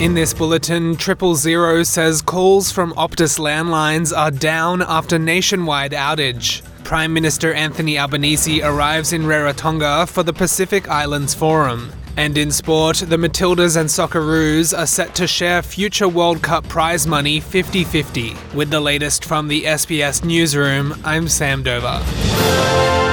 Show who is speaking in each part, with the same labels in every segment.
Speaker 1: In this bulletin, Triple Zero says calls from Optus landlines are down after nationwide outage. Prime Minister Anthony Albanese arrives in Rarotonga for the Pacific Islands Forum. And in sport, the Matildas and Socceroos are set to share future World Cup prize money 50 50. With the latest from the SBS Newsroom, I'm Sam Dover.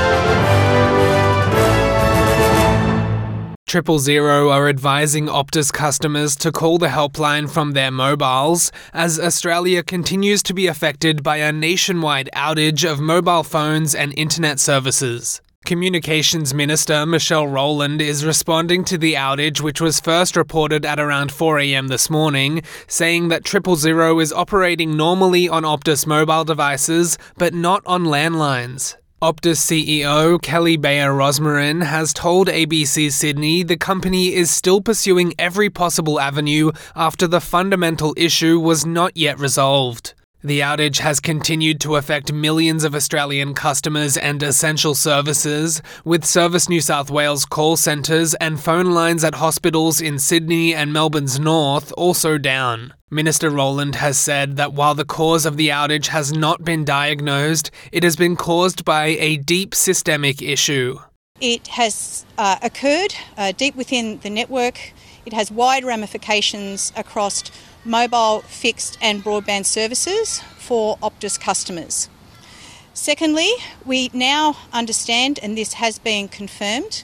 Speaker 1: Triple Zero are advising Optus customers to call the helpline from their mobiles as Australia continues to be affected by a nationwide outage of mobile phones and internet services. Communications Minister Michelle Rowland is responding to the outage, which was first reported at around 4am this morning, saying that Triple Zero is operating normally on Optus mobile devices but not on landlines. Optus CEO Kelly Bayer Rosmarin has told ABC Sydney the company is still pursuing every possible avenue after the fundamental issue was not yet resolved. The outage has continued to affect millions of Australian customers and essential services, with Service New South Wales call centres and phone lines at hospitals in Sydney and Melbourne's north also down. Minister Rowland has said that while the cause of the outage has not been diagnosed, it has been caused by a deep systemic issue.
Speaker 2: It has uh, occurred uh, deep within the network. It has wide ramifications across mobile, fixed, and broadband services for Optus customers. Secondly, we now understand, and this has been confirmed,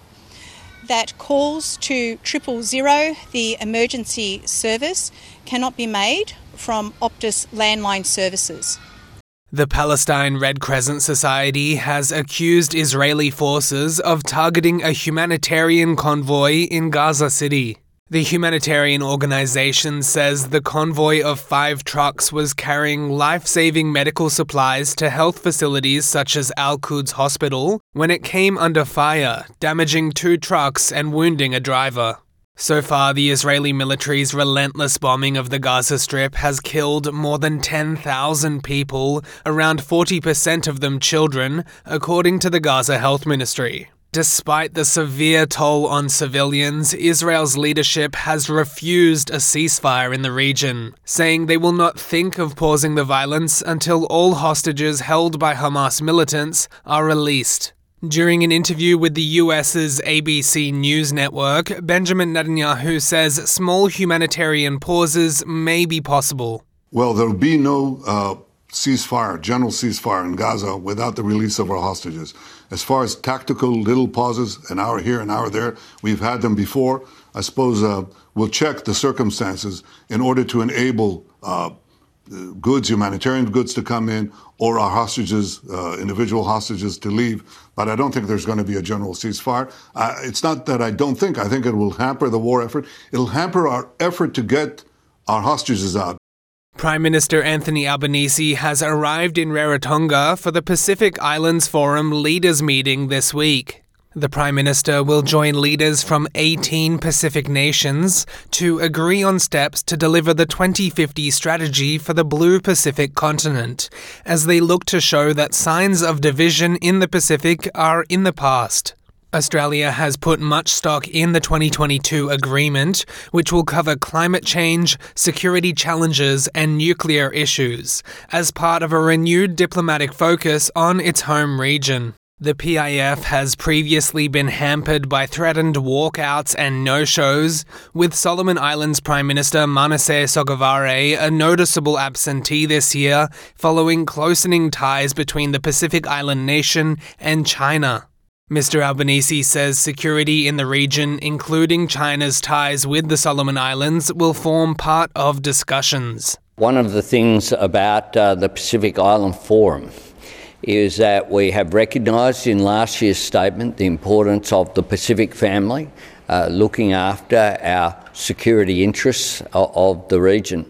Speaker 2: that calls to triple zero, the emergency service, cannot be made from Optus landline services.
Speaker 1: The Palestine Red Crescent Society has accused Israeli forces of targeting a humanitarian convoy in Gaza City. The humanitarian organization says the convoy of five trucks was carrying life saving medical supplies to health facilities such as Al Quds Hospital when it came under fire, damaging two trucks and wounding a driver. So far, the Israeli military's relentless bombing of the Gaza Strip has killed more than 10,000 people, around 40% of them children, according to the Gaza Health Ministry. Despite the severe toll on civilians, Israel's leadership has refused a ceasefire in the region, saying they will not think of pausing the violence until all hostages held by Hamas militants are released. During an interview with the US's ABC News network, Benjamin Netanyahu says small humanitarian pauses may be possible.
Speaker 3: Well, there'll be no uh, ceasefire, general ceasefire in Gaza without the release of our hostages. As far as tactical little pauses, an hour here, an hour there, we've had them before. I suppose uh, we'll check the circumstances in order to enable uh, goods, humanitarian goods to come in, or our hostages, uh, individual hostages to leave. But I don't think there's going to be a general ceasefire. It's not that I don't think. I think it will hamper the war effort. It'll hamper our effort to get our hostages out.
Speaker 1: Prime Minister Anthony Albanese has arrived in Rarotonga for the Pacific Islands Forum Leaders Meeting this week. The Prime Minister will join leaders from 18 Pacific nations to agree on steps to deliver the 2050 strategy for the Blue Pacific continent, as they look to show that signs of division in the Pacific are in the past. Australia has put much stock in the 2022 agreement, which will cover climate change, security challenges, and nuclear issues, as part of a renewed diplomatic focus on its home region. The PIF has previously been hampered by threatened walkouts and no shows, with Solomon Islands Prime Minister Manasseh Sogavare a noticeable absentee this year following closening ties between the Pacific Island nation and China. Mr. Albanese says security in the region, including China's ties with the Solomon Islands, will form part of discussions.
Speaker 4: One of the things about uh, the Pacific Island Forum is that we have recognised in last year's statement the importance of the Pacific family uh, looking after our security interests of, of the region.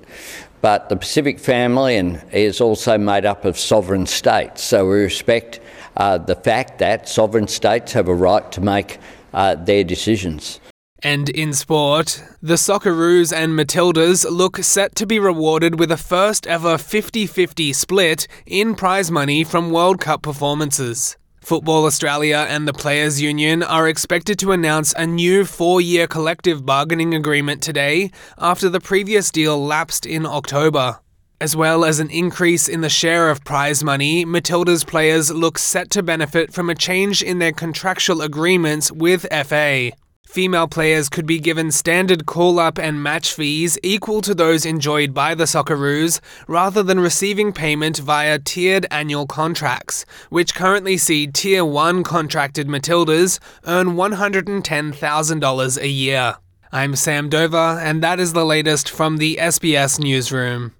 Speaker 4: But the Pacific family and is also made up of sovereign states, so we respect uh, the fact that sovereign states have a right to make uh, their decisions.
Speaker 1: And in sport, the Socceroos and Matildas look set to be rewarded with a first ever 50 50 split in prize money from World Cup performances. Football Australia and the Players Union are expected to announce a new four year collective bargaining agreement today after the previous deal lapsed in October. As well as an increase in the share of prize money, Matilda's players look set to benefit from a change in their contractual agreements with FA. Female players could be given standard call up and match fees equal to those enjoyed by the Socceroos, rather than receiving payment via tiered annual contracts, which currently see Tier 1 contracted Matildas earn $110,000 a year. I'm Sam Dover, and that is the latest from the SBS Newsroom.